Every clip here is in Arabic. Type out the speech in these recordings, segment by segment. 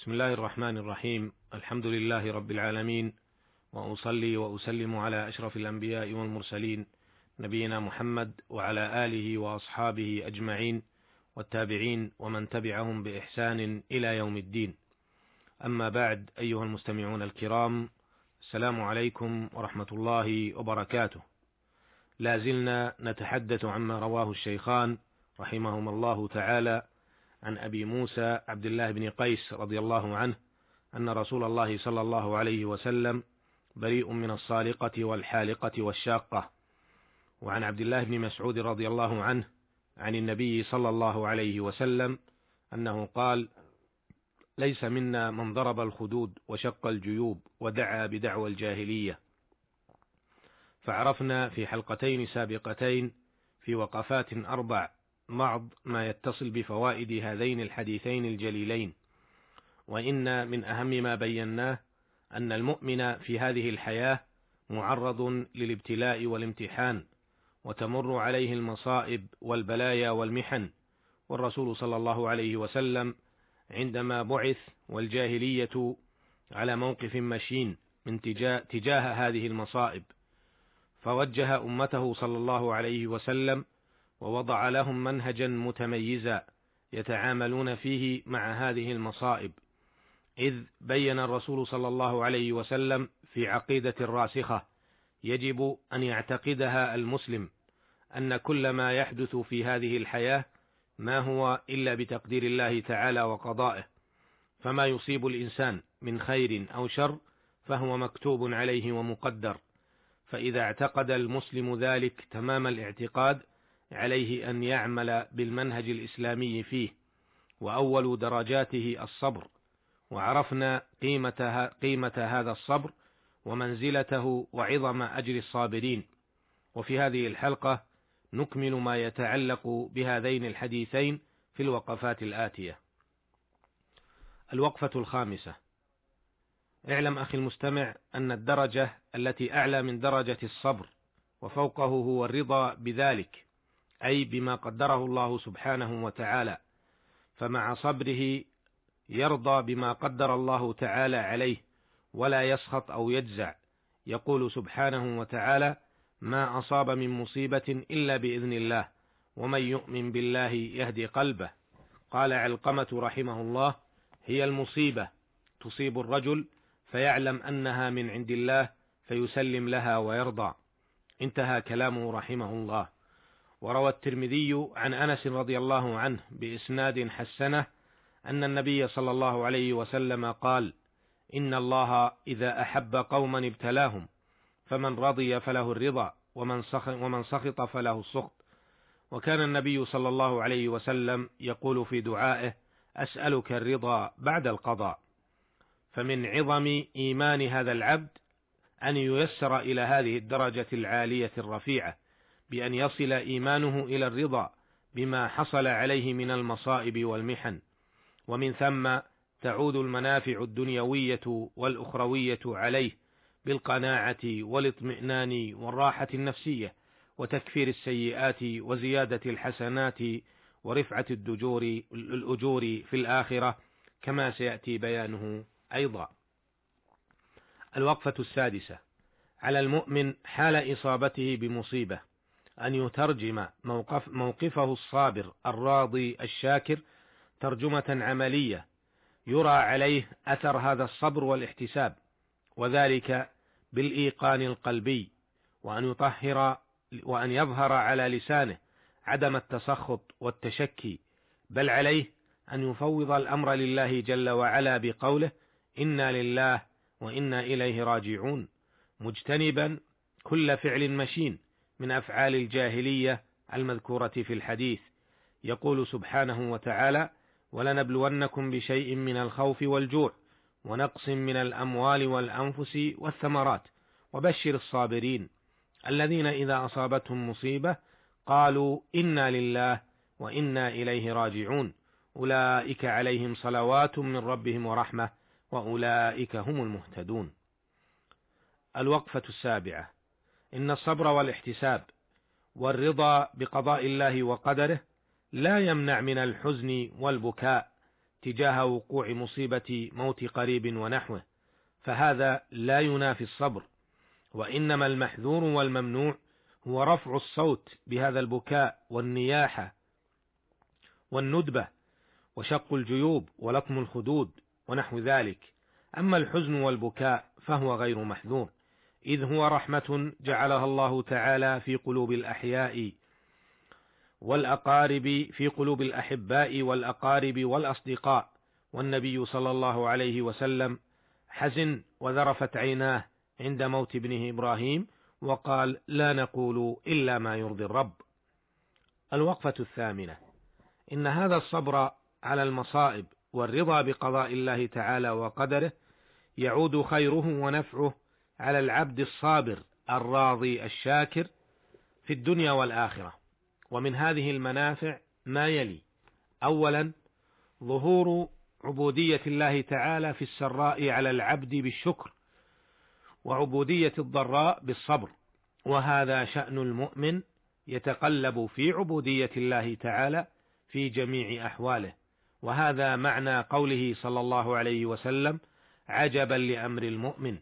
بسم الله الرحمن الرحيم. الحمد لله رب العالمين وأصلي وأسلم على أشرف الأنبياء والمرسلين نبينا محمد وعلى آله وأصحابه أجمعين والتابعين ومن تبعهم بإحسان إلى يوم الدين. أما بعد أيها المستمعون الكرام السلام عليكم ورحمة الله وبركاته. لا زلنا نتحدث عما رواه الشيخان رحمهما الله تعالى عن أبي موسى عبد الله بن قيس رضي الله عنه أن رسول الله صلى الله عليه وسلم بريء من الصالقة والحالقة والشاقة. وعن عبد الله بن مسعود رضي الله عنه عن النبي صلى الله عليه وسلم أنه قال ليس منا من ضرب الخدود وشق الجيوب ودعا بدعوى الجاهلية. فعرفنا في حلقتين سابقتين في وقفات أربع بعض ما يتصل بفوائد هذين الحديثين الجليلين. وإن من أهم ما بيناه أن المؤمن في هذه الحياة معرض للابتلاء والامتحان وتمر عليه المصائب والبلايا والمحن. والرسول صلى الله عليه وسلم عندما بعث والجاهلية على موقف مشين من تجاه, تجاه هذه المصائب فوجه أمته صلى الله عليه وسلم ووضع لهم منهجا متميزا يتعاملون فيه مع هذه المصائب. إذ بين الرسول صلى الله عليه وسلم في عقيدة راسخة يجب أن يعتقدها المسلم أن كل ما يحدث في هذه الحياة ما هو إلا بتقدير الله تعالى وقضائه. فما يصيب الإنسان من خير أو شر فهو مكتوب عليه ومقدر. فإذا اعتقد المسلم ذلك تمام الاعتقاد عليه أن يعمل بالمنهج الإسلامي فيه وأول درجاته الصبر وعرفنا قيمة, قيمة هذا الصبر ومنزلته وعظم أجر الصابرين. وفي هذه الحلقة نكمل ما يتعلق بهذين الحديثين في الوقفات الآتية. الوقفة الخامسة. اعلم أخي المستمع أن الدرجة التي أعلى من درجة الصبر وفوقه هو الرضا بذلك. أي بما قدره الله سبحانه وتعالى فمع صبره يرضى بما قدر الله تعالى عليه ولا يسخط أو يجزع. يقول سبحانه وتعالى ما أصاب من مصيبة إلا بإذن الله ومن يؤمن بالله يهدي قلبه. قال علقمة رحمه الله هي المصيبة تصيب الرجل فيعلم أنها من عند الله فيسلم لها ويرضى. انتهى كلامه رحمه الله. وروى الترمذي عن أنس رضي الله عنه بإسناد حسنة أن النبي صلى الله عليه وسلم قال إن الله إذا أحب قوما ابتلاهم فمن رضي فله الرضا ومن سخط, ومن سخط فله السخط. وكان النبي صلى الله عليه وسلم يقول في دعائه أسألك الرضا بعد القضاء. فمن عظم إيمان هذا العبد أن ييسر إلى هذه الدرجة العالية الرفيعة. بأن يصل إيمانه إلى الرضا بما حصل عليه من المصائب والمحن. ومن ثم تعود المنافع الدنيوية والأخروية عليه بالقناعة والاطمئنان والراحة النفسية وتكفير السيئات وزيادة الحسنات ورفعة الدجور الأجور في الآخرة كما سيأتي بيانه أيضا. الوقفة السادسة. على المؤمن حال إصابته بمصيبة. أن يترجم موقف موقفه الصابر الراضي الشاكر ترجمة عملية يرى عليه أثر هذا الصبر والاحتساب وذلك بالإيقان القلبي وأن يطهر وأن يظهر على لسانه عدم التسخط والتشكي بل عليه أن يفوض الأمر لله جل وعلا بقوله إنا لله وإنا إليه راجعون مجتنبا كل فعل مشين. من أفعال الجاهلية المذكورة في الحديث. يقول سبحانه وتعالى ولنبلونكم بشيء من الخوف والجوع ونقص من الأموال والأنفس والثمرات وبشر الصابرين الذين إذا أصابتهم مصيبة قالوا إنا لله وإنا إليه راجعون. أولئك عليهم صلوات من ربهم ورحمة وأولئك هم المهتدون. الوقفة السابعة. إن الصبر والاحتساب والرضا بقضاء الله وقدره لا يمنع من الحزن والبكاء تجاه وقوع مصيبة موت قريب ونحوه فهذا لا ينافي الصبر وإنما المحذور والممنوع هو رفع الصوت بهذا البكاء والنياحة والندبة وشق الجيوب ولطم الخدود ونحو ذلك. أما الحزن والبكاء فهو غير محذور. إذ هو رحمة جعلها الله تعالى في قلوب الأحياء والأقارب في قلوب الأحباء والأقارب والأصدقاء. والنبي صلى الله عليه وسلم حزن وذرفت عيناه عند موت ابنه إبراهيم وقال لا نقول إلا ما يرضي الرب. الوقفة الثامنة. إن هذا الصبر على المصائب والرضا بقضاء الله تعالى وقدره يعود خيره ونفعه على العبد الصابر الراضي الشاكر في الدنيا والآخرة. ومن هذه المنافع ما يلي. أولا ظهور عبودية الله تعالى في السراء على العبد بالشكر وعبودية الضراء بالصبر. وهذا شأن المؤمن يتقلب في عبودية الله تعالى في جميع أحواله. وهذا معنى قوله صلى الله عليه وسلم عجبا لأمر المؤمن.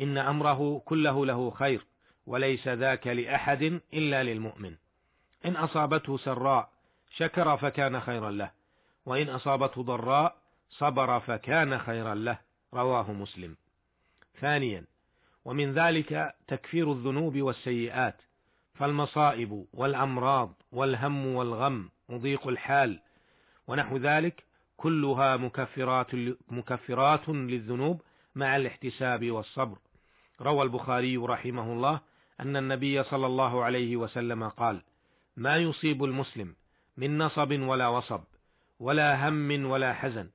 إن أمره كله له خير وليس ذاك لأحد إلا للمؤمن. إن أصابته سراء شكر فكان خيرا له وإن أصابته ضراء صبر فكان خيرا له رواه مسلم. ثانيا ومن ذلك تكفير الذنوب والسيئات فالمصائب والأمراض والهم والغم وضيق الحال ونحو ذلك كلها مكفرات مكفرات للذنوب مع الاحتساب والصبر. روى البخاري رحمه الله أن النبي صلى الله عليه وسلم قال: ما يصيب المسلم من نصب ولا وصب ولا هم ولا حزن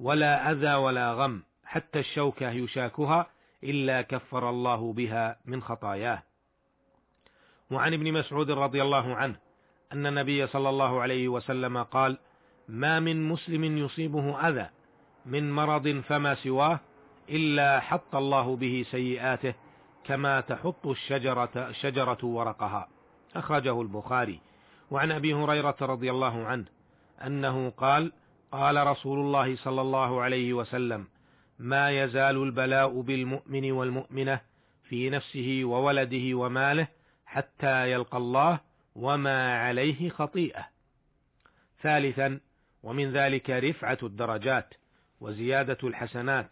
ولا أذى ولا غم حتى الشوكة يشاكها إلا كفر الله بها من خطاياه. وعن ابن مسعود رضي الله عنه أن النبي صلى الله عليه وسلم قال: ما من مسلم يصيبه أذى من مرض فما سواه إلا حط الله به سيئاته كما تحط الشجرة الشجرة ورقها. أخرجه البخاري. وعن أبي هريرة رضي الله عنه أنه قال قال رسول الله صلى الله عليه وسلم ما يزال البلاء بالمؤمن والمؤمنة في نفسه وولده وماله حتى يلقى الله وما عليه خطيئة. ثالثا ومن ذلك رفعة الدرجات وزيادة الحسنات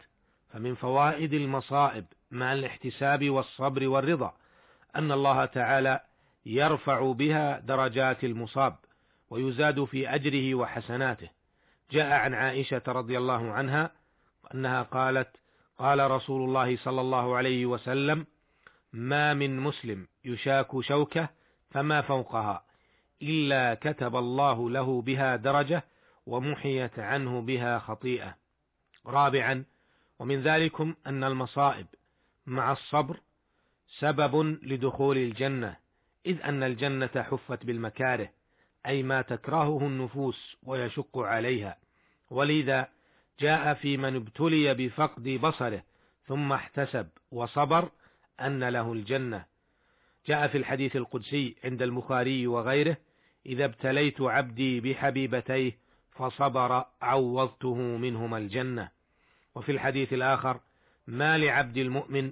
فمن فوائد المصائب مع الاحتساب والصبر والرضا أن الله تعالى يرفع بها درجات المصاب ويزاد في أجره وحسناته. جاء عن عائشة رضي الله عنها أنها قالت قال رسول الله صلى الله عليه وسلم ما من مسلم يشاك شوكة فما فوقها إلا كتب الله له بها درجة ومحيت عنه بها خطيئة رابعا ومن ذلكم أن المصائب مع الصبر سبب لدخول الجنة إذ أن الجنة حفت بالمكاره أي ما تكرهه النفوس ويشق عليها. ولذا جاء في من ابتلي بفقد بصره ثم احتسب وصبر أن له الجنة. جاء في الحديث القدسي عند البخاري وغيره إذا ابتليت عبدي بحبيبتيه فصبر عوضته منهما الجنة. وفي الحديث الآخر ما لعبد المؤمن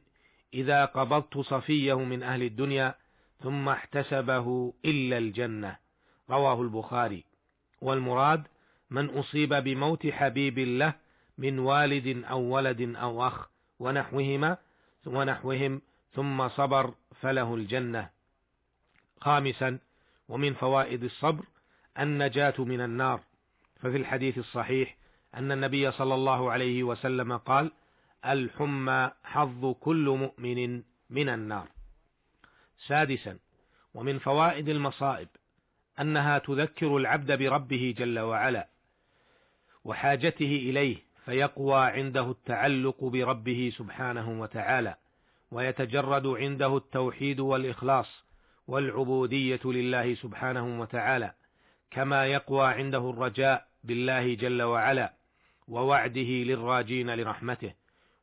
إذا قبضت صفيه من أهل الدنيا ثم احتسبه إلا الجنة. رواه البخاري. والمراد من أصيب بموت حبيب له من والد أو ولد أو أخ ونحوهما ونحوهم ثم صبر فله الجنة. خامسا ومن فوائد الصبر النجاة من النار. ففي الحديث الصحيح أن النبي صلى الله عليه وسلم قال الحمى حظ كل مؤمن من النار. سادسا ومن فوائد المصائب أنها تذكر العبد بربه جل وعلا وحاجته إليه فيقوى عنده التعلق بربه سبحانه وتعالى ويتجرد عنده التوحيد والإخلاص والعبودية لله سبحانه وتعالى كما يقوى عنده الرجاء بالله جل وعلا ووعده للراجين لرحمته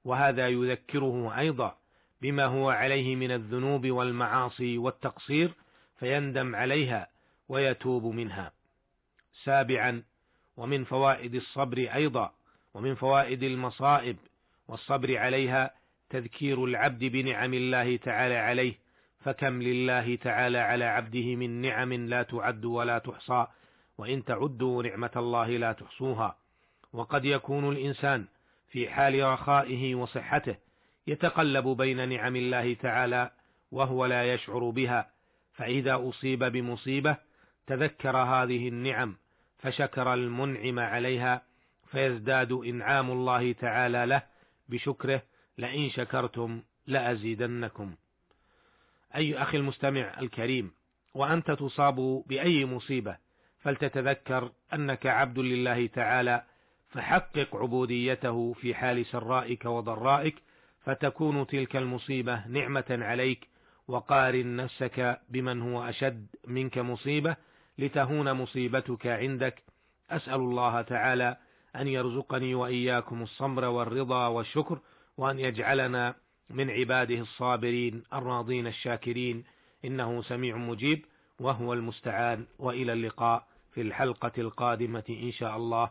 وهذا يذكره أيضا بما هو عليه من الذنوب والمعاصي والتقصير فيندم عليها ويتوب منها. سابعا ومن فوائد الصبر أيضا ومن فوائد المصائب والصبر عليها تذكير العبد بنعم الله تعالى عليه فكم لله تعالى على عبده من نعم لا تعد ولا تحصى وإن تعدوا نعمة الله لا تحصوها. وقد يكون الإنسان في حال رخائه وصحته يتقلب بين نعم الله تعالى وهو لا يشعر بها فإذا أصيب بمصيبة تذكر هذه النعم فشكر المنعم عليها فيزداد إنعام الله تعالى له بشكره لئن شكرتم لأزيدنكم. أي أخي المستمع الكريم وأنت تصاب بأي مصيبة فلتتذكر أنك عبد لله تعالى فحقق عبوديته في حال سرائك وضرائك فتكون تلك المصيبة نعمة عليك وقارن نفسك بمن هو أشد منك مصيبة لتهون مصيبتك عندك. أسأل الله تعالى أن يرزقني وإياكم الصبر والرضا والشكر وأن يجعلنا من عباده الصابرين الراضين الشاكرين. إنه سميع مجيب وهو المستعان وإلى اللقاء في الحلقة القادمة إن شاء الله.